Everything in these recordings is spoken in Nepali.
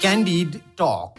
Candid Talk.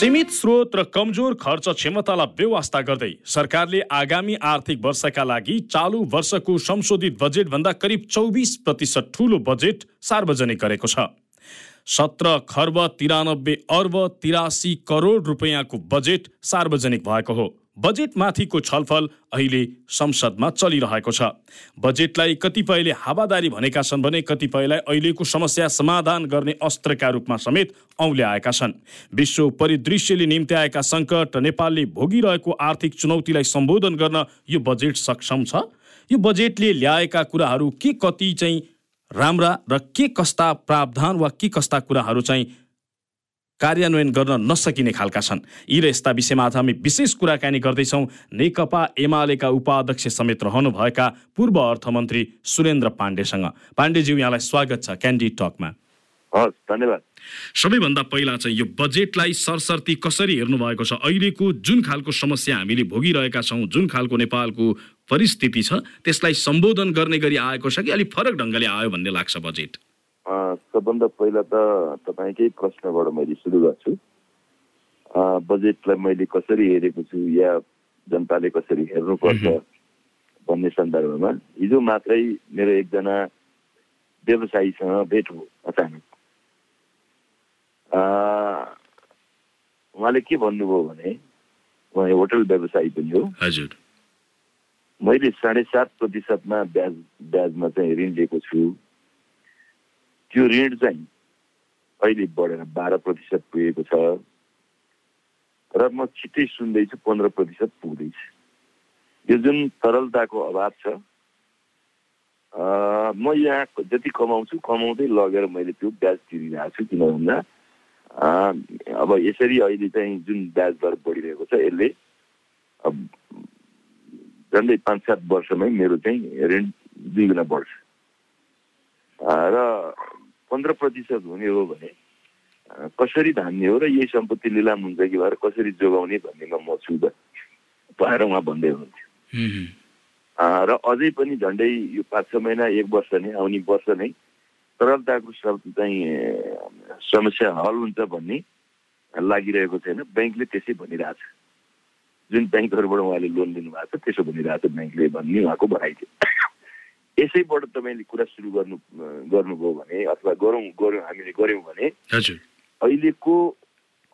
सीमित स्रोत र कमजोर खर्च क्षमतालाई व्यवस्था गर्दै सरकारले आगामी आर्थिक वर्षका लागि चालु वर्षको संशोधित बजेटभन्दा करिब चौबिस प्रतिशत ठूलो बजेट सार्वजनिक गरेको छ। सत्र खर्ब तिरानब्बे अर्ब तिरासी करोड रुपियाँको बजेट सार्वजनिक भएको हो। बजेटमाथिको छलफल अहिले संसदमा चलिरहेको छ। बजेटलाई कतिपयले हावादारी भनेका छन् भने कतिपयलाई अहिलेको समस्या समाधान गर्ने अस्त्रका रूपमा समेत औल्याएका छन्। विश्व परिदृश्यले निम्ति आएका सङ्कट नेपालले भोगिरहेको आर्थिक चुनौतीलाई सम्बोधन गर्न यो बजेट सक्षम छ? यो बजेटले ल्याएका कुराहरू के कति चाहिँ राम्रा र के कस्ता प्रावधान वा के कस्ता कुराहरू चाहिँ कार्यान्वयन गर्न नसकिने खालका छन्। यी र यस्ता विषयमा आज हामी विशेष कुराकानी गर्दैछौँ। नेकपा एमालेका उपाध्यक्ष समेत रहनुभएका पूर्व अर्थमन्त्री सुरेन्द्र पाण्डेसँग। पाण्डेज्यू यहाँलाई स्वागत छ क्यान्डी टकमा हस् धन्यवाद। सबैभन्दा पहिला चाहिँ यो बजेटलाई सरसर्ती कसरी हेर्नु भएको छ? अहिलेको जुन खालको समस्या हामीले भोगिरहेका छौँ जुन खालको नेपालको परिस्थिति छ त्यसलाई सम्बोधन गर्ने गरी आएको छ कि अलिक फरक ढङ्गले आयो भन्ने लाग्छ बजेट? सबभन्दा पहिला त तपाईँकै प्रश्नबाट मैले सुरु गर्छु। बजेटलाई मैले कसरी हेरेको छु या जनताले कसरी हेर्नुपर्छ भन्ने सन्दर्भमा हिजो मात्रै मेरो एकजना व्यवसायीसँग भेट हो अचानक। उहाँले के भन्नुभयो भने उहाँ होटल व्यवसायी पनि हो। हजुर। मैले साढे सात प्रतिशतमा ब्याज ब्याजमा चाहिँ ऋण लिएको छु। त्यो ऋण चाहिँ अहिले बढेर बाह्र प्रतिशत पुगेको छ। र म छिट्टै सुन्दैछु पन्ध्र प्रतिशत पुग्दैछ। यो जुन तरलताको अभाव छ म यहाँ जति कमाउँछु कमाउँदै लगेर मैले त्यो ब्याज तिरिरहेको छु किन भन्दा अब यसरी अहिले चाहिँ जुन ब्याज दर बढिरहेको छ यसले झन्डै पाँच सात वर्षमै मेरो चाहिँ ऋण दुई गुणा बढ्छ। र पन्ध्र प्रतिशत हुने हो भने कसरी धान्ने हो र यही सम्पत्ति लिलाम हुन्छ कि भएर कसरी जोगाउने भन्नेमा म छु त भएर उहाँ भन्दै हुनुहुन्थ्यो र अझै पनि झन्डै यो पाँच छ महिना एक वर्ष नै आउने वर्ष नै तरलताको शब्द चाहिँ समस्या हल हुन्छ भन्ने लागिरहेको छैन। ब्याङ्कले त्यसै भनिरहेछ। जुन ब्याङ्कहरूबाट उहाँले लोन लिनुभएको छ त्यसो भनिरहेको छ ब्याङ्कले भन्ने उहाँको भनाइ थियो। यसैबाट तपाईँले कुरा सुरु गर्नु गर्नुभयो भने अथवा गरौँ गऱ्यौँ हामीले गऱ्यौँ भने अहिलेको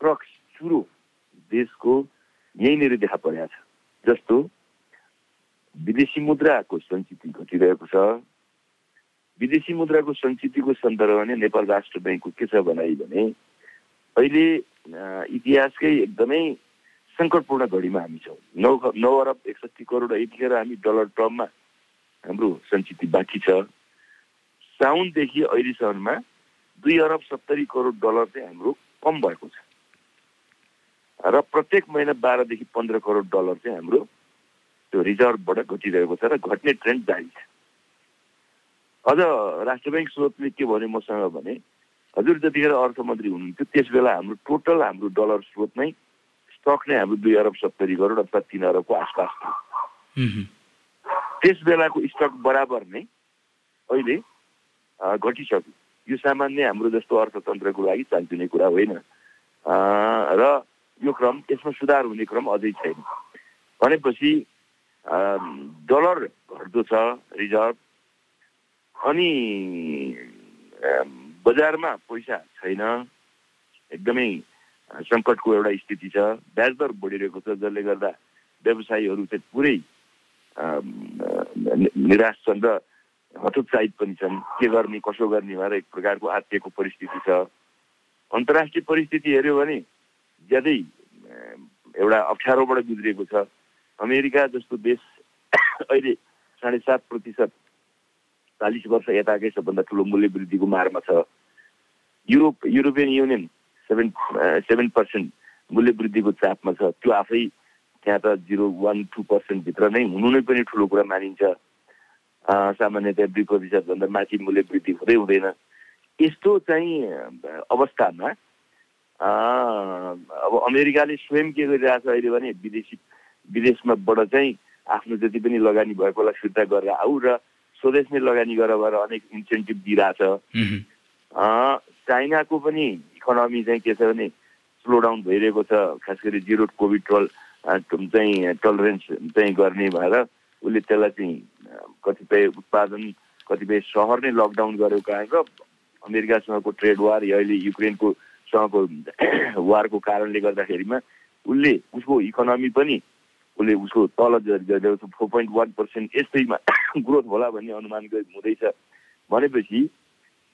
क्रक्स सुरु देशको यहीँनिर देखा परेको छ। जस्तो विदेशी मुद्राको सञ्चित घटिरहेको छ। विदेशी मुद्राको सञ्चितको सन्दर्भमा नै नेपाल राष्ट्र ब्याङ्कको के छ भनाइ भने अहिले इतिहासकै एकदमै सङ्कटपूर्ण घडीमा हामी छौँ। नौ नौ अरब एकसठी करोड यतिखेर हामी डलर टर्ममा हाम्रो सञ्चित बाँकी छ। साउनदेखि अहिलेसम्ममा दुई अरब सत्तरी करोड डलर चाहिँ हाम्रो कम भएको छ। र प्रत्येक महिना बाह्रदेखि पन्ध्र करोड डलर चाहिँ हाम्रो त्यो रिजर्भबाट घटिरहेको छ र घट्ने ट्रेन्ड जारी छ। अझ राष्ट्र ब्याङ्क स्रोतले के भन्यो मसँग भने हजुर जतिखेर अर्थमन्त्री हुनुहुन्थ्यो त्यस बेला हाम्रो टोटल हाम्रो डलर स्रोत नै स्टक नै हाम्रो दुई अरब सत्तरी करोड अथवा तिन अरबको आसपास थियो। त्यस बेलाको स्टक बराबर नै अहिले घटिसक्यो। यो सामान्य हाम्रो जस्तो अर्थतन्त्रको लागि चान्चुने कुरा होइन। र यो क्रम यसमा सुधार हुने क्रम अझै छैन। भनेपछि डलर घट्दो छ रिजर्भ। अनि बजारमा पैसा छैन। एकदमै सङ्कटको एउटा स्थिति छ। ब्याज दर बढिरहेको छ जसले गर्दा व्यवसायीहरू चाहिँ पुरै निराश छन् र हतोत्साहित पनि छन्। के गर्ने कसो गर्ने भनेर एक प्रकारको आत्तिएको परिस्थिति छ। अन्तर्राष्ट्रिय परिस्थिति हेऱ्यो भने ज्यादै एउटा अप्ठ्यारोबाट गुज्रिएको छ। अमेरिका जस्तो देश अहिले साढे सात प्रतिशत चालिस वर्ष यताकै सबभन्दा ठुलो मूल्य वृद्धिको मारमा छ। Europe European Union seven seven percent मूल्य वृद्धिको चापमा छ। त्यो आफै त्यहाँ त जिरो वान टू पर्सेन्टभित्र नै हुनु नै पनि ठुलो कुरा मानिन्छ। सामान्यतया दुई प्रतिशतभन्दा माथि मूल्य वृद्धि हुँदै हुँदैन। यस्तो चाहिँ अवस्थामा अब अमेरिकाले स्वयं के गरिरहेछ अहिले भने विदेशी विदेशमाबाट चाहिँ आफ्नो जति पनि लगानी भएकोलाई फिर्ता गरेर आऊ र स्वदेशमै लगानी गर भएर अनेक इन्सेन्टिभ दिइरहेछ। चाइनाको पनि इकोनोमी चाहिँ के छ भने स्लो डाउन भइरहेको छ खास गरी जिरो कोभिड टल अँ, चाहिँ टलरेन्स चाहिँ गर्ने भएर उसले त्यसलाई चाहिँ कतिपय उत्पादन कतिपय सहर नै लकडाउन गरेको कारण र अमेरिकासँगको ट्रेड वार या अहिले युक्रेनको सँगको वारको कारणले गर्दाखेरिमा उसले उसको इकोनोमी पनि उसले उसको तल फोर पोइन्ट वान पर्सेन्ट यस्तैमा ग्रोथ होला भन्ने अनुमान हुँदैछ। भनेपछि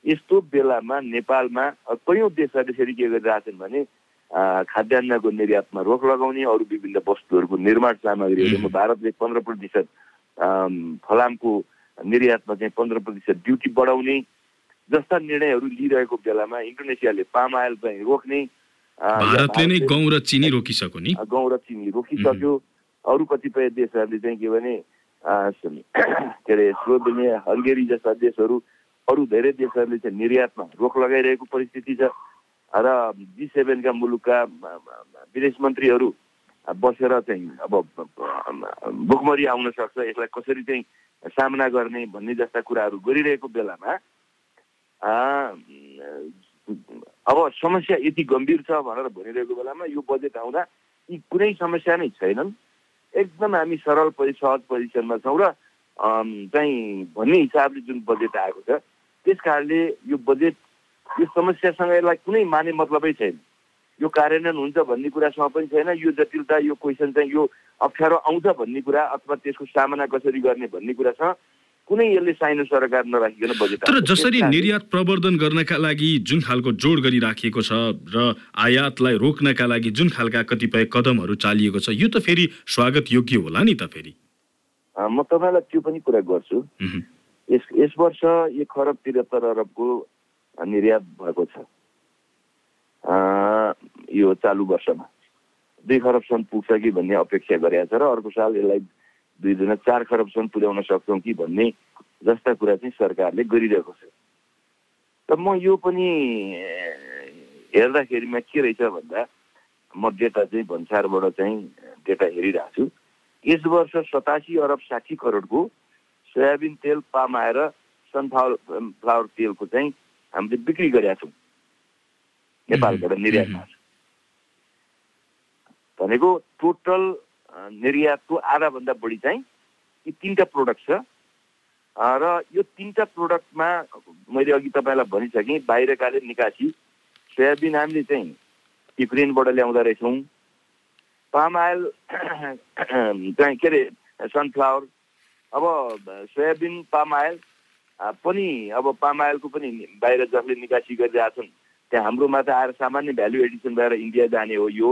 यस्तो बेलामा नेपालमा कैयौँ देशहरूले फेरि के गरिरहेछन् भने खाद्यान्नको निर्यातमा रोक लगाउने अरू विभिन्न वस्तुहरूको निर्माण सामग्रीहरूमा भारतले पन्ध्र प्रतिशत फलामको निर्यातमा चाहिँ पन्ध्र प्रतिशत ड्युटी बढाउने जस्ता निर्णयहरू लिइरहेको बेलामा इन्डोनेसियाले पाम आयल चाहिँ रोक्ने भारतले नै गहुँ र चिनी रोकिसक्यो नि गहुँ र चिनी रोकिसक्यो अरू कतिपय देशहरूले चाहिँ के भने के अरे स्लोभेनिया हङ्गेरी जस्ता देशहरू अरू धेरै देशहरूले चाहिँ निर्यातमा रोक लगाइरहेको परिस्थिति छ र जी सेभेनका मुलुकका विदेश मन्त्रीहरू बसेर चाहिँ अब भुकमरी आउन सक्छ यसलाई कसरी चाहिँ सामना गर्ने भन्ने जस्ता कुराहरू गरिरहेको बेलामा अब समस्या यति गम्भीर छ भनेर भनिरहेको बेलामा यो बजेट आउँदा यी कुनै समस्या नै छैनन्। एकदम हामी सरल परि सहज पोजिसनमा छौँ र चाहिँ भन्ने हिसाबले जुन बजेट आएको छ त्यस कारणले यो बजेट यो समस्यासँग यसलाई कुनै माने मतलबै छैन। यो कार्यान्वयन हुन्छ भन्ने कुरासँग पनि छैन। यो जटिलता यो क्वेसन चाहिँ यो अप्ठ्यारो आउँछ भन्ने कुरा अथवा त्यसको सामना कसरी गर्ने भन्ने कुरासँग कुनै यसले साइनो सरकार नराखिकन बजेट तर। जसरी निर्यात प्रवर्धन गर्नका लागि जुन खालको जोड गरिराखिएको छ र आयातलाई रोक्नका लागि जुन खालका कतिपय कदमहरू चालिएको छ यो त फेरि स्वागत योग्य होला नि त फेरि। म तपाईँलाई त्यो पनि कुरा गर्छु। यस यस वर्ष एक खरब त्रिहत्तर अरबको निर्यात भएको छ। यो चालु वर्षमा। दुई खरबसम्म पुग्छ कि भन्ने अपेक्षा गरेका छ र अर्को साल यसलाई दुई दुना चार खरबसम्म पुर्याउन सक्छौँ कि भन्ने जस्ता कुरा चाहिँ सरकारले गरिरहेको छ। र म यो पनि हेर्दाखेरिमा के रहेछ भन्दा म डेटा चाहिँ भन्सारबाट चाहिँ डेटा हेरिरहेको छु। यस वर्ष सतासी अरब साठी करोडको सोयाबिन तेल पाम आएर सनफ्लावर फ्लावर तेलको चाहिँ हामीले बिक्री गरेका छौँ नेपालबाट निर्यातमा भनेको टोटल निर्यातको आधाभन्दा बढी चाहिँ यी तिनवटा प्रोडक्ट छ र यो तिनवटा प्रोडक्टमा मैले अघि तपाईँलाई भनिसकेँ बाहिरकाले निकासी सोयाबिन हामीले चाहिँ युक्रेनबाट ल्याउँदो रहेछौँ. पाम आयल चाहिँ के अरे सनफ्लावर अब सोयाबिन पाम आयल पनि अब पाम आयलको पनि बाहिर जसले निकासी गरिरहेछन् त्यहाँ हाम्रोमा त आएर सामान्य भ्यालु एडिसन भएर इन्डिया जाने हो यो।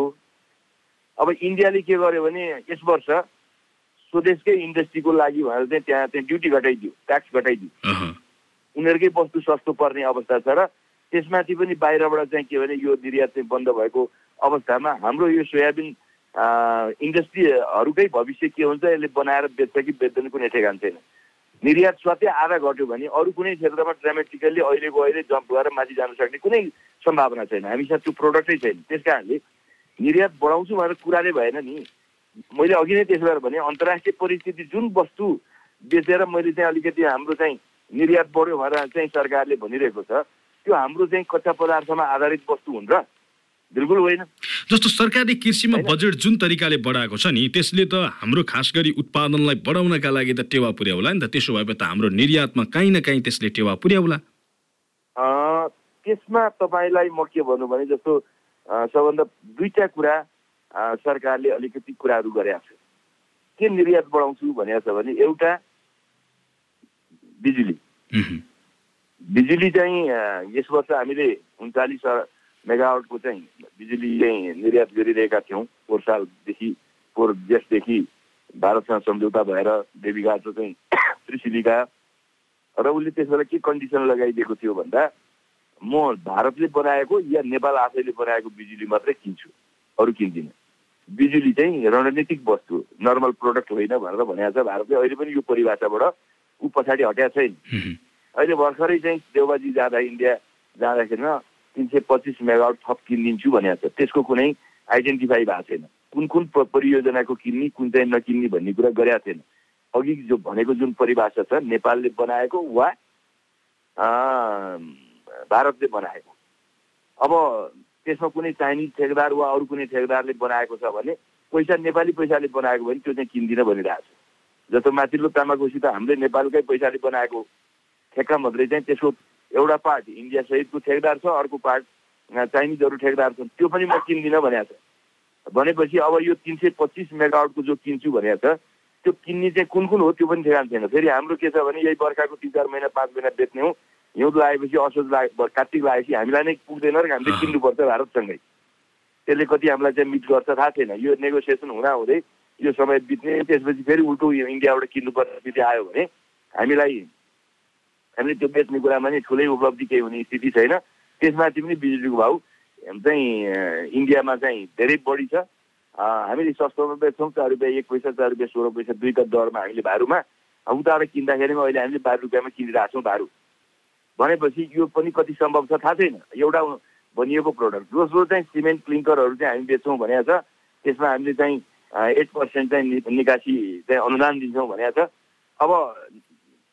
अब इन्डियाले के गर्यो भने यस वर्ष स्वदेशकै इन्डस्ट्रीको लागि भनेर चाहिँ त्यहाँ चाहिँ ड्युटी घटाइदियो ट्याक्स घटाइदियो। उनीहरूकै वस्तु सस्तो पर्ने अवस्था छ र त्यसमाथि पनि बाहिरबाट चाहिँ के भने यो निर्यात चाहिँ बन्द भएको अवस्थामा हाम्रो यो सोयाबिन इन्डस्ट्रीहरूकै भविष्य के हुन्छ यसले बनाएर बेच्छ कि बेच्दैन कुनै ठेगान छैन। निर्यात स्वातै आधा घट्यो भने अरू कुनै क्षेत्रमा ड्रामेटिकल्ली अहिलेको अहिले जम्प गरेर माथि जान सक्ने कुनै सम्भावना छैन। हामीसँग त्यो प्रोडक्टै छैन। त्यस कारणले निर्यात बढाउँछु भनेर नै भएन नि। मैले अघि नै त्यसो गरेर भने अन्तर्राष्ट्रिय परिस्थिति जुन वस्तु बेचेर मैले चाहिँ अलिकति हाम्रो चाहिँ निर्यात बढ्यो भनेर चाहिँ सरकारले भनिरहेको छ त्यो हाम्रो चाहिँ कच्चा पदार्थमा आधारित वस्तु हुन् र बिल्कुल होइन। जस्तो सरकारले कृषिमा। बजेट जुन तरिकाले बढाएको छ नि त्यसले त हाम्रो खास गरी उत्पादनलाई बढाउनका लागि त टेवा पुर्याउला नि त। त्यसो भए त हाम्रो निर्यातमा काहीँ न काहीँ त्यसले टेवा पुर्याउला त्यसमा तपाईँलाई म के भन्नु भने जस्तो सबभन्दा दुईटा कुरा सरकारले अलिकति कुराहरू गरेका छ। के निर्यात बढाउँछु भनेको छ भने एउटा बिजुली। बिजुली चाहिँ यस वर्ष हामीले उन्चालिस मेगावाटको चाहिँ बिजुली चाहिँ निर्यात गरिरहेका थियौँ पोहोर सालदेखि पोहोर जेठदेखि भारतसँग सम्झौता भएर देवीघाट र चाहिँ त्रिशुलीका र उसले त्यस बेला के कन्डिसन लगाइदिएको थियो भन्दा म भारतले बनाएको या नेपाल आफैले बनाएको बिजुली मात्रै किन्छु अरू किन्दिनँ बिजुली चाहिँ रणनीतिक वस्तु नर्मल प्रोडक्ट होइन भनेर भनेको छ भारतले अहिले पनि यो परिभाषाबाट ऊ पछाडि हटेको छैन अहिले भर्खरै चाहिँ देउबाजी जाँदा इन्डिया जाँदाखेरिमा तिन सय पच्चिस मेगावाट थप किनिदिन्छु भनेको छ। त्यसको कुनै आइडेन्टिफाई भएको छैन। कुन कुन परियोजनाको किन्ने कुन चाहिँ नकिन्ने भन्ने कुरा गरेका छैन अघि जो भनेको जुन परिभाषा छ नेपालले बनाएको वा भारतले बनाएको। अब त्यसमा कुनै चाइनिज ठेकेदार वा अरू कुनै ठेकेदारले बनाएको छ भने पैसा नेपाली पैसाले बनाएको भने त्यो चाहिँ किन्दिनँ भनिरहेको छ। जस्तो माथिल्लो तामाकोसी त हामीले नेपालकै पैसाले बनाएको ठेक्का मात्रै चाहिँ त्यसको एउटा पार्ट इन्डिया सहितको ठेकदार छ अर्को पार्ट चाइनिजहरू ठेकदार छन् त्यो पनि म किन्दिनँ भनेको छ। भनेपछि अब यो तिन सय पच्चिस मेगावाटको जो किन्छु भनेको छ त्यो किन्ने चाहिँ कुन कुन हो त्यो पनि ठेगान छैन। फेरि हाम्रो के छ भने यही बर्खाको तिन चार महिना पाँच महिना बेच्ने हो। हिउँद लागेपछि असोज लागे कार्तिक लागेपछि हामीलाई नै पुग्दैन र हामीले किन्नुपर्छ भारतसँगै। त्यसले कति हामीलाई चाहिँ मिट गर्छ थाहा छैन। यो नेगोसिएसन हुँदा हुँदै यो समय बित्ने त्यसपछि फेरि उल्टो इन्डियाबाट किन्नुपर्ने स्थिति आयो भने हामीलाई हामीले त्यो बेच्ने कुरामा नि ठुलै उपलब्धि केही हुने स्थिति छैन। त्यसमाथि पनि बिजुलीको भाउ चाहिँ इन्डियामा चाहिँ धेरै बढी छ। हामीले सस्तोमा बेच्छौँ चार रुपियाँ एक पैसा चार रुपियाँ सोह्र पैसा दुईका दरमा हामीले भारूमा उताबाट किन्दाखेरिमा अहिले हामीले बाह्र रुपियाँमा किनिरहेको छौँ भारू। भनेपछि यो पनि कति सम्भव छ थाहा छैन। एउटा बनिएको प्रोडक्ट दोस्रो चाहिँ सिमेन्ट क्लिङ्करहरू चाहिँ हामी बेच्छौँ भनेको छ। त्यसमा हामीले चाहिँ एट पर्सेन्ट चाहिँ निकासी चाहिँ अनुदान दिन्छौँ भनेको छ। अब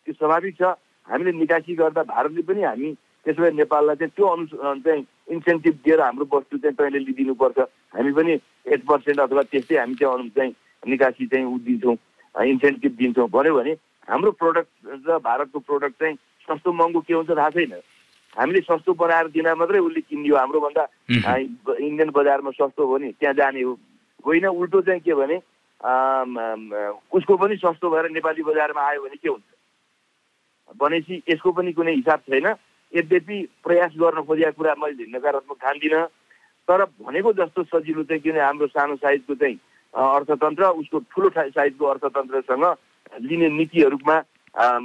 त्यो स्वाभाविक छ। हामीले निकासी गर्दा भारतले पनि हामी त्यसो भए नेपाललाई चाहिँ त्यो अनु चाहिँ इन्सेन्टिभ दिएर हाम्रो वस्तु चाहिँ तैँले लिइदिनुपर्छ। हामी पनि एट पर्सेन्ट अथवा त्यस्तै हामी चाहिँ अनु चाहिँ निकासी चाहिँ उ दिन्छौँ इन्सेन्टिभ दिन्छौँ। भन्यो भने हाम्रो प्रोडक्ट र भारतको प्रोडक्ट चाहिँ सस्तो महँगो के हुन्छ थाहा छैन। हामीले सस्तो बनाएर दिन मात्रै उसले किनियो हाम्रोभन्दा इन्डियन बजारमा सस्तो हो नि त्यहाँ जाने हो। होइन उल्टो चाहिँ के भने उसको पनि सस्तो भएर नेपाली बजारमा आयो भने के हुन्छ? भनेपछि यसको पनि कुनै हिसाब छैन। यद्यपि प्रयास गर्न खोजेका कुरा मैले नकारात्मक ठान्दिनँ। तर भनेको जस्तो सजिलो चाहिँ किन हाम्रो सानो साइजको चाहिँ अर्थतन्त्र उसको ठुलो साइजको अर्थतन्त्रसँग लिने नीतिहरूमा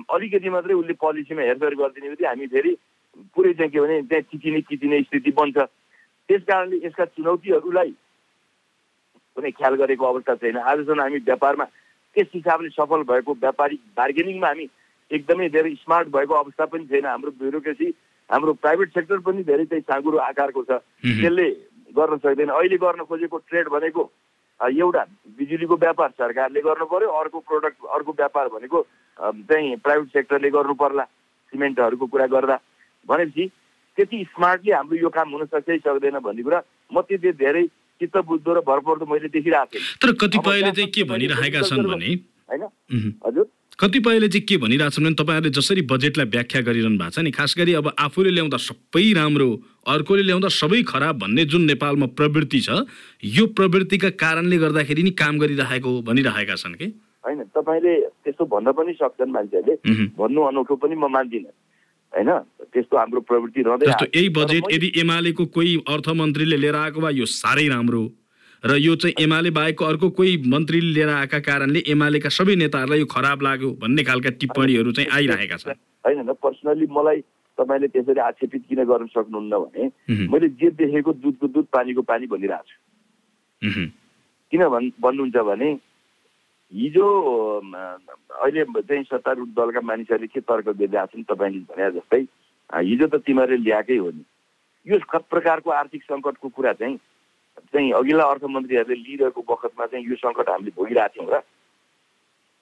अलिकति मात्रै उसले पोलिसीमा हेरफेर गरिदिने बित्तिकै हामी फेरि पुरै चाहिँ के भने त्यहाँ चिचिने चिचिने स्थिति बन्छ। त्यस कारणले यसका चुनौतीहरूलाई कुनै ख्याल गरेको अवस्था छैन। आजसम्म हामी व्यापारमा त्यस हिसाबले सफल भएको व्यापारिक बार्गेनिङमा हामी एकदमै धेरै स्मार्ट भएको अवस्था पनि छैन हाम्रो ब्युरोक्रेसी हाम्रो प्राइभेट सेक्टर पनि धेरै चाहिँ साँगुरो आकारको छ। त्यसले गर्न सक्दैन। अहिले गर्न खोजेको ट्रेड भनेको एउटा बिजुलीको व्यापार सरकारले गर्नु पर्यो अर्को प्रोडक्ट अर्को व्यापार भनेको चाहिँ प्राइभेट सेक्टरले गर्नु पर्ला सिमेन्टहरूको कुरा गर्दा। भनेपछि त्यति स्मार्टली हाम्रो यो काम हुन सक्छ सक्दैन भन्ने कुरा म त्यति धेरै चित्त बुझ्दो र भरपर्दो मैले देखिरहेको थिएँ तर कतिपयले चाहिँ के भनिरहेका छन् भने? होइन? हजुर? कतिपयले चाहिँ के भनिरहेछन् भने तपाईँहरूले जसरी बजेटलाई व्याख्या गरिरहनु भएको छ नि खास गरी अब आफूले ल्याउँदा सबै राम्रो अर्कोले ल्याउँदा सबै खराब भन्ने जुन नेपालमा प्रवृत्ति छ यो प्रवृत्तिका कारणले गर्दाखेरि नि काम गरिरहेको हो भनिरहेका छन् कि? होइन तपाईँले त्यस्तो भन्न पनि सक्छन् मान्छेहरूले। भन्नु अनौठो पनि म मान्दिनँ। होइन त्यस्तो हाम्रो प्रवृत्ति रहँदै। यही बजेट यदि एमालेको कोही अर्थमन्त्रीले लिएर आएको भए यो साह्रै राम्रो र यो चाहिँ एमाले बाहेकको अर्को कोही मन्त्रीले लिएर आएका कारणले एमालेका सबै नेताहरूलाई यो खराब लाग्यो भन्ने खालका टिप्पणीहरू चाहिँ आइरहेका छन्। होइन पर्सनली मलाई तपाईँले त्यसरी आक्षेपित किन गर्न सक्नुहुन्न भने मैले जे देखेको दुधको दुध पानीको पानी भनिरहेको छु। किन भन् भन्नुहुन्छ भने हिजो अहिले चाहिँ सत्तारूढ दलका मानिसहरूले के तर्क गरिरहेका छन् तपाईँले भने जस्तै हिजो त तिमीहरूले ल्याएकै हो नि। यो प्रकारको आर्थिक सङ्कटको कुरा चाहिँ चाहिँ अघिल्ला अर्थमन्त्रीहरूले लिइरहेको बखतमा चाहिँ यो सङ्कट हामीले भोगिरहेको थियौँ र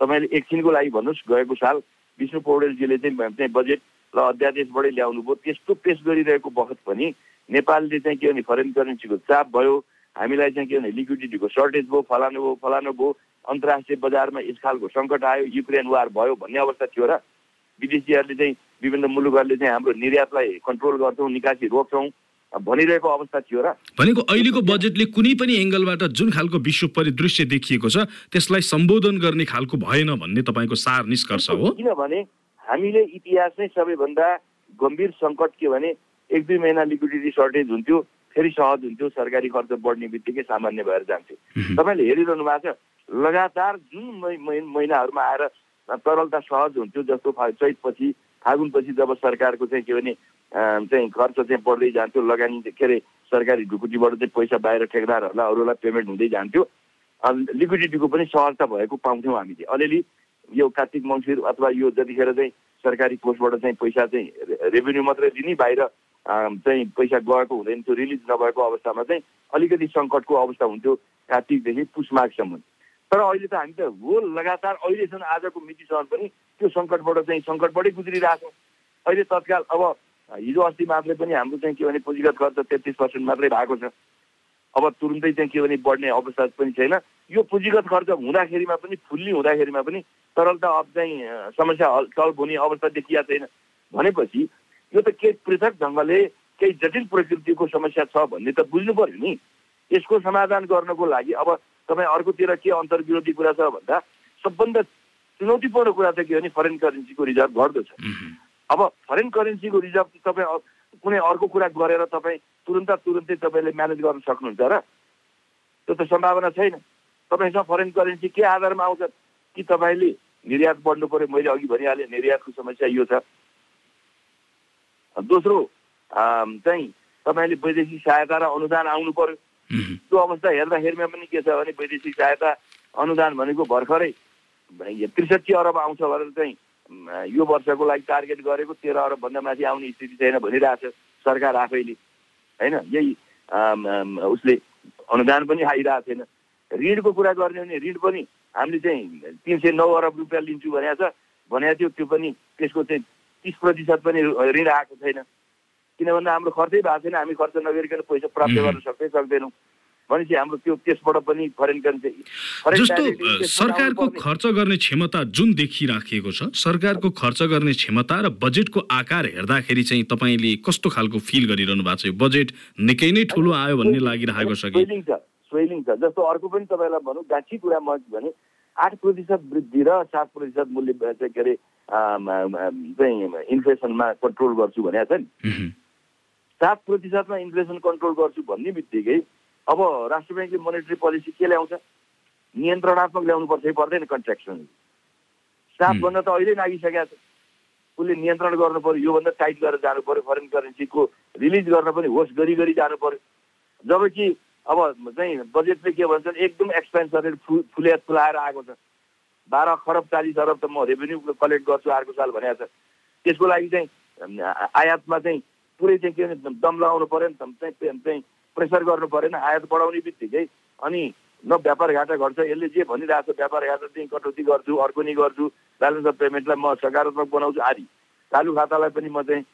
तपाईँले एकछिनको लागि भन्नुहोस् गएको साल विष्णु पौडेलजीले चाहिँ बजेट र अध्यादेशबाटै ल्याउनु भयो। त्यस्तो पेस गरिरहेको बखत पनि नेपालले चाहिँ के भने फरेन करेन्सीको चाप भयो। हामीलाई चाहिँ के भने लिक्विडिटीको सर्टेज भयो फलानु भयो फलानु भयो अन्तर्राष्ट्रिय बजारमा यस खालको सङ्कट आयो युक्रेन वार भयो भन्ने अवस्था थियो र विदेशीहरूले चाहिँ विभिन्न मुलुकहरूले चाहिँ हाम्रो निर्यातलाई कन्ट्रोल गर्छौँ निकासी रोक्छौँ। भनिरहेको अवस्था थियो र। भनेको अहिलेको बजेटले कुनै पनि एङ्गलबाट जुन खालको विश्व परिदृश्य देखिएको छ त्यसलाई सम्बोधन गर्ने खालको भएन भन्ने तपाईँको सार निष्कर्ष हो। किनभने हामीले इतिहास नै सबैभन्दा गम्भीर सङ्कट के भने एक दुई महिना लिक्विडिटी सर्टेज हुन्थ्यो फेरि सहज हुन्थ्यो सरकारी खर्च बढ्ने बित्तिकै सामान्य भएर जान्थ्यो। तपाईँले हेरिरहनु भएको छ लगातार जुन महिनाहरूमा आएर तरलता सहज हुन्थ्यो जस्तो चैतपछि फागुनपछि जब सरकारको चाहिँ के भने चाहिँ खर्च चाहिँ बढ्दै जान्थ्यो। लगानी के अरे सरकारी ढुकुटीबाट चाहिँ पैसा बाहिर ठेकदारहरूलाई अरूलाई पेमेन्ट हुँदै जान्थ्यो। लिक्विडिटीको पनि सहजता भएको पाउँथ्यौँ हामीले अलिअलि यो कार्तिक मङ्सिर अथवा यो जतिखेर चाहिँ सरकारी कोषबाट चाहिँ पैसा चाहिँ रेभेन्यू मात्रै दिने बाहिर चाहिँ पैसा गएको हुँदैन थियो रिलिज नभएको अवस्थामा चाहिँ अलिकति सङ्कटको अवस्था हुन्थ्यो कार्तिकदेखि पुषमाघसम्म तर अहिले त हामी त हो लगातार अहिलेसम्म आजको मितिसम्म पनि त्यो सङ्कटबाट चाहिँ सङ्कटबाटै गुज्रिरहेछौँ अहिले तत्काल अब हिजो अस्ति मात्रै पनि हाम्रो चाहिँ के भने पुँजीगत खर्च तेत्तिस पर्सेन्ट मात्रै भएको छ। अब तुरुन्तै चाहिँ के भने बढ्ने अवस्था पनि छैन। यो पुँजीगत खर्च हुँदाखेरिमा पनि फुल्ली हुँदाखेरिमा पनि तरलता अब चाहिँ समस्या सल्भ हुने अवस्था देखिया छैन। भनेपछि यो त केही पृथक ढङ्गले केही जटिल प्रकृतिको समस्या छ भन्ने त बुझ्नु पर्यो नि। यसको समाधान गर्नको लागि अब तपाईँ अर्कोतिर के अन्तर्विरोधी कुरा छ भन्दा सबभन्दा चुनौतीपूर्ण कुरा चाहिँ के भने फरेन करेन्सीको रिजर्भ घट्दो छ। अब फरेन करेन्सीको रिजर्भ तपाईँ कुनै अर्को कुरा गरेर तपाईँ तुरन्त तुरन्तै तपाईँले म्यानेज गर्न सक्नुहुन्छ र? त्यो त सम्भावना छैन। तपाईँसँग फरेन करेन्सी के आधारमा आउँछ? कि तपाईँले निर्यात बढ्नु पऱ्यो? मैले अघि भनिहालेँ निर्यातको समस्या यो छ। दोस्रो चाहिँ तपाईँले वैदेशिक सहायता र अनुदान आउनु पर्यो त्यो अवस्था हेर्दाखेरिमा पनि के छ भने वैदेशिक सहायता अनुदान भनेको भर्खरै त्रिसठी अरब आउँछ भनेर चाहिँ यो वर्षको लागि टार्गेट गरेको तेह्र अरबभन्दा माथि आउने स्थिति छैन भनिरहेछ सरकार आफैले। होइन? यही उसले अनुदान पनि आइरहेको छैन। ऋणको कुरा गर्ने भने ऋण पनि हामीले चाहिँ तिन सय नौ अरब रुपियाँ लिन्छु भनेको छ। भनेको थियो त्यो पनि त्यसको चाहिँ तिस प्रतिशत पनि ऋण आएको छैन। किन भन्दा हाम्रो खर्चै भएको छैन। हामी खर्च नगरिकन पैसा प्राप्त गर्न सक्दै सक्दैनौँ। भनेपछि हाम्रो त्यो त्यसबाट पनि फरेन करेन्सी जस्तो सरकारको खर्च गर्ने क्षमता जुन देखिराखिएको छ सरकारको खर्च गर्ने क्षमता र बजेटको आकार हेर्दाखेरि चाहिँ तपाईँले कस्तो खालको फिल गरिरहनु भएको छ? बजेट निकै नै ठुलो आयो भन्ने लागिरहेको छ कि? स्वेलिङ छ जस्तो अर्को पनि तपाईँलाई भनौँ गाँठी कुरा म भने आठ प्रतिशत वृद्धि र सात प्रतिशत मूल्य चाहिँ के अरे चाहिँ इन्फ्लेसनमा कन्ट्रोल गर्छु भनेको छ नि। सात प्रतिशतमा इन्फ्लेसन कन्ट्रोल गर्छु भन्ने बित्तिकै अब राष्ट्र ब्याङ्कले मोनिटरी पोलिसी के ल्याउँछ? नियन्त्रणात्मक ल्याउनुपर्छ कि पर्दैन कन्ट्राक्सन सातभन्दा त अहिले नागिसकेको छ। उसले नियन्त्रण गर्नु पर्यो योभन्दा टाइट गरेर जानु पर्यो फरेन करेन्सीको रिलिज गर्न पनि होस् गरी गरी जानु पर्यो। जबकि अब चाहिँ बजेटले के भन्छ एकदम एक्सपेन्स रेट फु फुले फुलाएर आएको छ। बाह्र खरब चालिस अरब त म रेभेन्यू कलेक्ट गर्छु अर्को साल भनेको छ। त्यसको लागि चाहिँ आयातमा चाहिँ पुरै चाहिँ के भने दम लगाउनु पऱ्यो नि त। चाहिँ प्रेसर गर्नु परेन आयात बढाउने बित्तिकै। अनि न व्यापार घाटा घट्छ यसले जे भनिरहेको छ व्यापार घाटा चाहिँ कटौती गर्छु अर्को नि गर्छु ब्यालेन्स अफ पेमेन्टलाई म सकारात्मक बनाउँछु आदि। चालु खातालाई पनि म चाहिँ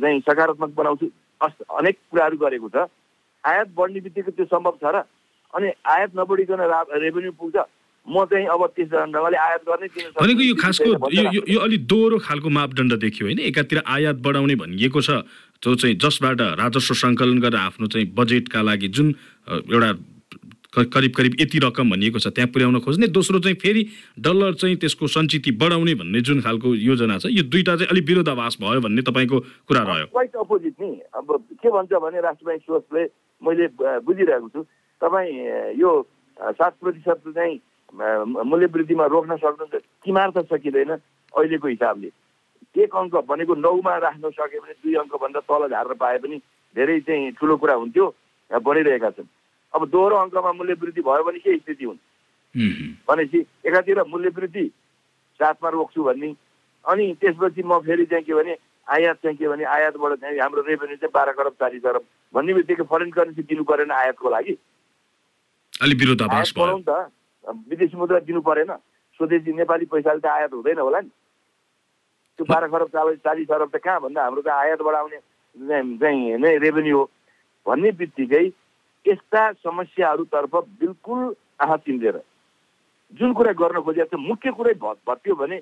चाहिँ सकारात्मक बनाउँछु। अनेक कुराहरू गरेको छ। आयात बढ्ने बित्तिकै त्यो सम्भव छ र। अनि आयात नबढिकन रेभेन्यू पुग्छ। म चाहिँ अब त्यस ढङ्गले आयात गर्ने भनेको यो खासको यो यो अलिक दोहोरो खालको मापदण्ड देखियो होइन? एकातिर आयात बढाउने भनिएको छ। जो चाहिँ जसबाट राजस्व सङ्कलन गरेर आफ्नो चाहिँ बजेटका लागि जुन एउटा करिब करिब यति रकम भनिएको छ त्यहाँ पुर्याउन खोज्ने दोस्रो चाहिँ फेरि डलर चाहिँ त्यसको सञ्चिति बढाउने भन्ने जुन खालको योजना छ यो दुईवटा चाहिँ अलिक विरोधाभास भयो भन्ने तपाईँको कुरा रह्यो। क्वाइट अपोजिट नि। अब के भन्छ भने राष्ट्र ब्याङ्क सोचले मैले बुझिरहेको छु तपाईँ यो सात प्रतिशत चाहिँ मूल्य वृद्धिमा रोक्न सक्नुहुन्छ किमार त सकिँदैन अहिलेको हिसाबले। एक अङ्क भनेको नौमा राख्न सक्यो भने दुई अङ्कभन्दा तल झार्न पाए पनि धेरै चाहिँ ठुलो कुरा हुन्थ्यो बढिरहेका छन्। अब दोहोरो अङ्कमा मूल्य वृद्धि भयो भने के स्थिति हुन् भनेपछि एकातिर मूल्य वृद्धि साथमा रोक्छु भन्ने अनि त्यसपछि म फेरि चाहिँ के भने आयात चाहिँ के भने आयातबाट चाहिँ हाम्रो रेभेन्यू चाहिँ बाह्र खरब चालिस अरब भन्ने बित्तिकै फरेन करेन्सी दिनु परेन आयातको लागि। बनाउनु त विदेशी मुद्रा दिनु परेन। स्वदेशी नेपाली पैसाले त आयात हुँदैन होला नि। त्यो बाह्र खरब चालिस चालिस अरब त कहाँ भन्दा हाम्रो त आयातबाट आउने चाहिँ नै रेभेन्यू हो भन्ने बित्तिकै यस्ता समस्याहरूतर्फ बिल्कुल आँखा चिम्लेर जुन कुरा गर्न खोजेको छ मुख्य कुरै भत्यो भने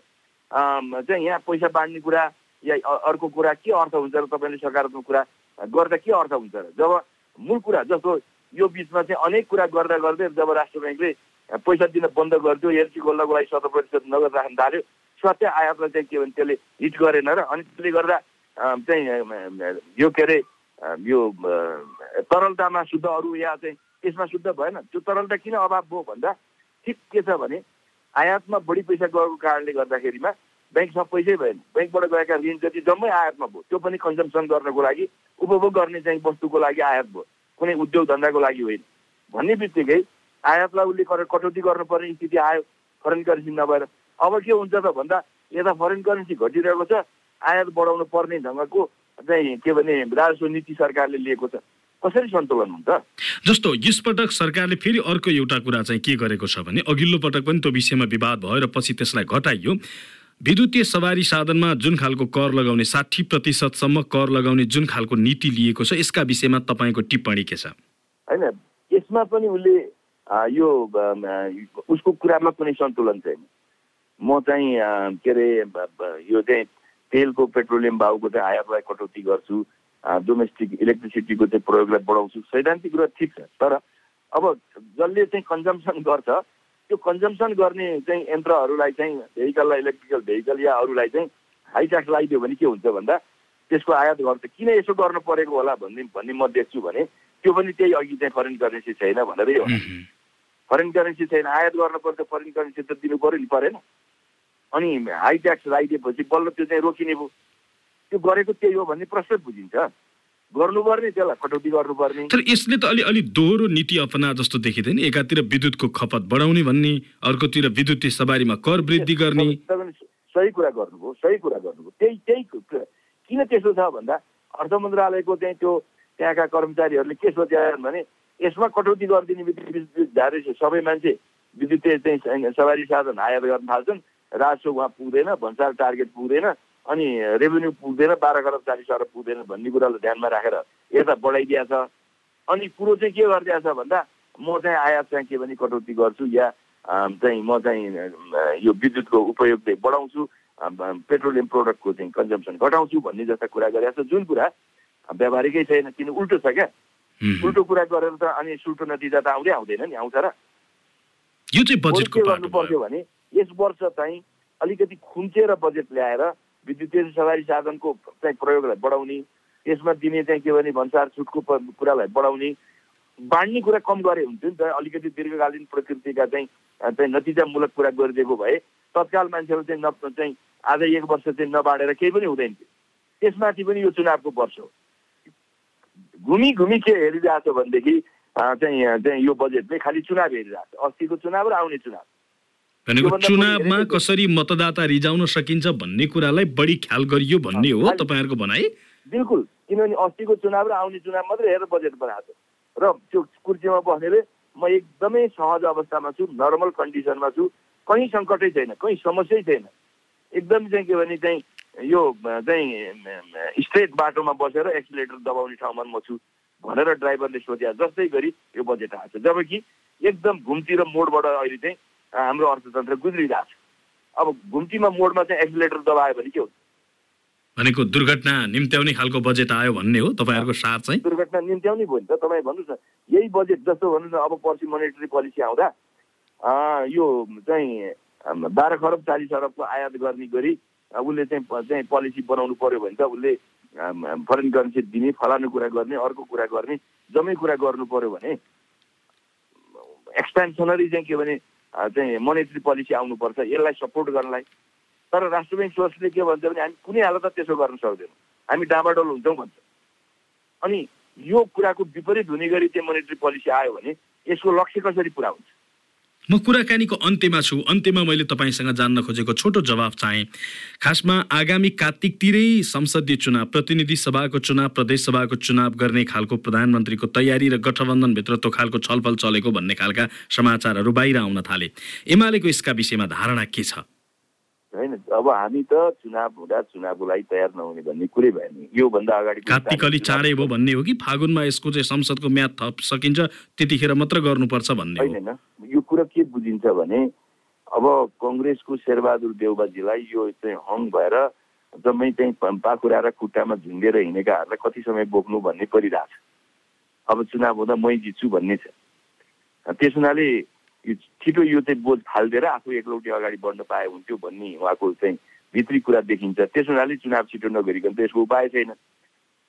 चाहिँ यहाँ पैसा बाँड्ने कुरा या अर्को कुरा के अर्थ हुन्छ र तपाईँले सकारात्मक कुरा गर्दा के अर्थ हुन्छ र? जब मूल कुरा जस्तो यो बिचमा चाहिँ अनेक कुरा गर्दा गर्दै जब राष्ट्र ब्याङ्कले पैसा दिन बन्द गरिदियो एलसी खोल्नको लागि शत प्रतिशत नगद राख्न थाल्यो सत्य आयातलाई चाहिँ के भने त्यसले हिट गरेन र अनि त्यसले गर्दा चाहिँ यो के अरे यो तरलतामा शुद्ध अरू या चाहिँ यसमा शुद्ध भएन। त्यो तरलता किन अभाव भयो भन्दा ठिक के छ भने आयातमा बढी पैसा गएको कारणले गर्दाखेरिमा ब्याङ्कमा पैसै भएन। ब्याङ्कबाट गएका ऋण जति जम्मै आयातमा भयो त्यो पनि कन्जम्सन गर्नको लागि उपभोग गर्ने चाहिँ वस्तुको लागि आयात भयो। कुनै उद्योग धन्दाको लागि होइन। भन्ने बित्तिकै आयातलाई उसले कटौती गर्नुपर्ने स्थिति आयो। फरेन करेन्सी नभएर अब के हुन्छ त भन्दा यता फरेन करेन्सी घटिरहेको छ आयात बढाउनु पर्ने ढङ्गको चाहिँ के भने राजस्व नीति सरकारले लिएको छ। कसरी सन्तुलन हुन्छ? जस्तो यसपटक सरकारले फेरि अर्को एउटा कुरा चाहिँ के गरेको छ भने अघिल्लो पटक पनि त्यो विषयमा विवाद भयो र पछि त्यसलाई घटाइयो। विद्युतीय सवारी साधनमा जुन खालको कर लगाउने साठी प्रतिशतसम्म कर लगाउने जुन खालको नीति लिएको छ यसका विषयमा तपाईँको टिप्पणी के छ? होइन यसमा पनि उसले यो उसको कुरामा कुनै सन्तुलन छैन। म चाहिँ के अरे यो चाहिँ तेलको पेट्रोलियम भाउको चाहिँ आयातलाई कटौती गर्छु। डोमेस्टिक इलेक्ट्रिसिटीको चाहिँ प्रयोगलाई बढाउँछु। सैद्धान्तिक कुरा ठिक छ। तर अब जसले चाहिँ कन्जम्सन गर्छ त्यो कन्जम्सन गर्ने चाहिँ यन्त्रहरूलाई चाहिँ भेहिकललाई इलेक्ट्रिकल भेहिकल या अरूलाई चाहिँ हाई ट्याक्स लगाइदियो भने के हुन्छ भन्दा त्यसको आयात गर्छ। किन यसो गर्नु परेको होला भन्ने भन्ने म देख्छु भने त्यो पनि त्यही अघि चाहिँ फरेन करेन्सी छैन भनेरै हो। फरेन करेन्सी छैन आयात गर्नुपर्छ फरेन करेन्सी त दिनु पऱ्यो नि परेन। अनि हाई ट्याक्स लगाइदिएपछि बल्ल त्यो चाहिँ रोकिने भयो त्यो गरेको त्यही हो भन्ने प्रश्न बुझिन्छ। गर्नुपर्ने त्यसलाई कटौती गर्नुपर्ने। तर यसले त अलि अलि दोहोरो नीति अपना जस्तो देखिँदैन। एकातिर विद्युतको खपत बढाउने भन्ने अर्कोतिर विद्युतीय सवारीमा कर वृद्धि गर्ने। सही कुरा गर्नुभयो सही कुरा गर्नुभयो त्यही त्यही किन त्यसो छ भन्दा अर्थ मन्त्रालयको चाहिँ त्यो त्यहाँका कर्मचारीहरूले के सोचेका भने यसमा कटौती गरिदिने बित्तिकै विद्युत सबै मान्छे विद्युतीय चाहिँ सवारी साधन आयात गर्न थाल्छन्। राजस्व उहाँ पुग्दैन भन्सार टार्गेट पुग्दैन अनि रेभेन्यू पुग्दैन बाह्र खरब चालिस अरब पुग्दैन भन्ने कुरालाई ध्यानमा राखेर यता बढाइदिया छ। अनि कुरो चाहिँ के गरिदिया छ भन्दा म चाहिँ आयात चाहिँ के भने कटौती गर्छु या चाहिँ म चाहिँ यो विद्युतको उपयोग चाहिँ बढाउँछु पेट्रोलियम प्रोडक्टको चाहिँ कन्जम्सन घटाउँछु भन्ने जस्ता कुरा गरेका छ जुन कुरा व्यावहारिकै छैन किन उल्टो छ क्या? उल्टो कुरा गरेर त अनि सुल्टो नतिजा त आउँदै आउँदैन नि आउँछ र। यो चाहिँ बजेटको गर्नु पर्यो भयो भने यस वर्ष चाहिँ अलिकति खुम्चेर बजेट ल्याएर विद्युतीय सवारी साधनको चाहिँ प्रयोगलाई बढाउने त्यसमा दिने चाहिँ के भने भन्सार छुटको कुरालाई बढाउने बाँड्ने कुरा कम गरे हुन्थ्यो नि त अलिकति दीर्घकालीन प्रकृतिका चाहिँ चाहिँ नतिजामूलक कुरा गरिदिएको भए तत्काल मान्छेहरू चाहिँ न चाहिँ आज एक वर्ष चाहिँ नबाँडेर केही पनि हुँदैन थियो। त्यसमाथि पनि यो चुनावको वर्ष हो। घुमी घुमी के हेरिरहेछ भनेदेखि चाहिँ चाहिँ यो बजेटले खालि चुनाव हेरिरहेछ। अस्तिको चुनाव र आउने चुनाव। भनेको चुनावमा कसरी मतदाता रिजाउन सकिन्छ भन्ने कुरालाई बढी ख्याल गरियो भन्ने हो तपाईँहरूको भनाइ? बिल्कुल। किनभने अस्तिको चुनाव र आउने चुनाव मात्रै हेरेर बजेट बनाएको। र त्यो कुर्सीमा बस्नेले म एकदमै सहज अवस्थामा छु नर्मल कन्डिसनमा छु। कहीँ सङ्कटै छैन कहीँ समस्यै छैन। एकदम चाहिँ के भने चाहिँ यो चाहिँ स्ट्रेट बाटोमा बसेर एक्सिलेटर दबाउने ठाउँमा म छु भनेर ड्राइभरले सोचे जस्तै गरी यो बजेट आएको छ। जबकि एकदम घुम्ती र मोडबाट अहिले चाहिँ हाम्रो अर्थतन्त्र गुज्रिरहेको छ। अब घुम्तीमा मोडमा चाहिँ एक्सिलेटर दबायो भने के हुन्छ? भनेको दुर्घटना निम्त्याउने खालको बजेट आयो भन्ने हो तपाईँहरूको सार चाहिँ? दुर्घटना निम्त्याउने भयो नि त तपाईँ भन्नुहोस् न। यही बजेट जस्तो भन्नुहोस् न अब पर्सि मोनेटरी पोलिसी आउँदा यो चाहिँ बाह्र खरब चालिस अरबको आयात गर्ने गरी उसले चाहिँ चाहिँ पोलिसी बनाउनु पर्यो भने त उसले फरेन करेन्सी दिने फलानु कुरा गर्ने अर्को कुरा गर्ने जम्मै कुरा गर्नु पर्यो भने एक्सपेन्सनरी चाहिँ के भने चाहिँ मोनेटरी पोलिसी आउनुपर्छ यसलाई सपोर्ट गर्नलाई। तर राष्ट्र ब्याङ्क सोचले के भन्छ भने हामी कुनै हालतमा त्यसो गर्न सक्दैनौँ। हामी डाँबाडोल हुन्छौँ भन्छ। अनि यो कुराको विपरीत हुने गरी चाहिँ मोनेटरी पोलिसी आयो भने यसको लक्ष्य कसरी पुरा हुन्छ? म कुराकानीको अन्त्यमा छु। अन्त्यमा मैले तपाईँसँग जान्न खोजेको छोटो जवाब चाहेँ। खासमा आगामी कार्तिकतिरै संसदीय चुनाव प्रतिनिधि सभाको चुनाव प्रदेश सभाको चुनाव गर्ने खालको प्रधानमन्त्रीको तयारी र गठबन्धनभित्र त्यो खालको छलफल चलेको भन्ने खालका समाचारहरू बाहिर आउन थाले। एमालेको यसका विषयमा धारणा के छ? होइन अब हामी त चुनाव हुँदा चुनावको लागि तयार नहुने भन्ने कुरै भएन। योभन्दा अगाडि कार्तिक अलि चाँडै भयो भन्ने हो कि? फागुनमा यसको चाहिँ संसदको म्याद थप सकिन्छ त्यतिखेर मात्र गर्नुपर्छ भन्ने होइन हो यो कुरो के बुझिन्छ भने अब कङ्ग्रेसको शेरबहादुर देउबाजीलाई यो चाहिँ हङ भएर जम्मै चाहिँ पाखुरा र खुट्टामा झुन्डेर हिँडेकाहरूलाई कति समय बोक्नु भन्ने परिरहेछ। अब चुनाव हुँदा मै जित्छु भन्ने छ। त्यस हुनाले छिटो यो चाहिँ बोझ फालिदिएर आफू एकलौटी अगाडि बढ्न पाए हुन्थ्यो भन्ने उहाँको चाहिँ भित्री कुरा देखिन्छ। त्यस हुनाले चुनाव छिटो नगरिकन त यसको उपाय छैन।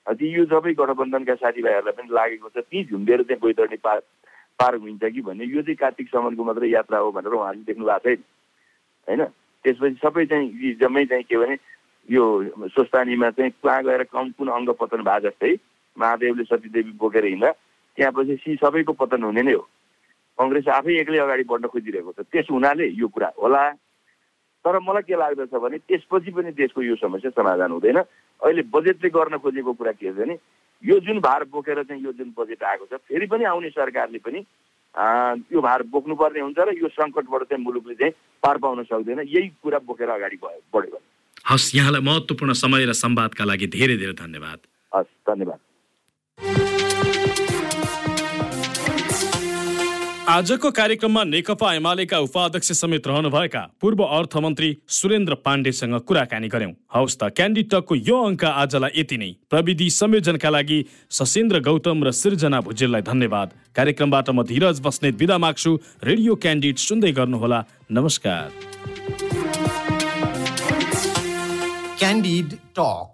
ती यो सबै गठबन्धनका साथीभाइहरूलाई पनि लागेको छ ती झुन्डेर चाहिँ बैतरणी पार पार हुन्छ कि भन्ने। यो चाहिँ कार्तिकसम्मको मात्रै यात्रा हो भनेर उहाँले देख्नु भएको छैन। होइन? त्यसपछि सबै चाहिँ जम्मै चाहिँ के भने यो स्वस्थानीमा चाहिँ कहाँ गएर कम कुन अङ्ग पतन भए जस्तै महादेवले सतीदेवी बोकेर हिँड्दा त्यहाँपछि सी सबैको पतन हुने नै हो। कङ्ग्रेस आफै एक्लै अगाडि बढ्न खोजिरहेको छ। त्यस हुनाले यो कुरा होला। तर मलाई के लाग्दछ भने त्यसपछि पनि देशको यो समस्या समाधान हुँदैन। अहिले बजेटले गर्न खोजेको कुरा के छ भने यो जुन भार बोकेर चाहिँ यो जुन बजेट आएको छ फेरि पनि आउने सरकारले पनि यो भार बोक्नुपर्ने हुन्छ र यो सङ्कटबाट चाहिँ मुलुकले चाहिँ पार पाउन सक्दैन। यही कुरा बोकेर अगाडि बढ्यो भने। हस् यहाँलाई महत्त्वपूर्ण समय र संवादका लागि धेरै धेरै धन्यवाद। हस् धन्यवाद। आजको कार्यक्रममा नेकपा एमालेका उपाध्यक्ष समेत रहनुभएका पूर्व अर्थमन्त्री सुरेन्द्र पाण्डेसँग कुराकानी गर्यौं हौस् त क्यान्डी टकको यो अङ्क आजलाई यति नै। प्रविधि संयोजनका लागि सशेन्द्र गौतम र सिर्जना भुजेललाई धन्यवाद। कार्यक्रमबाट म धीरज बस्नेत बिदा माग्छु। रेडियो क्यान्डिड सुन्दै गर्नुहोला। नमस्कार। Candid Talk.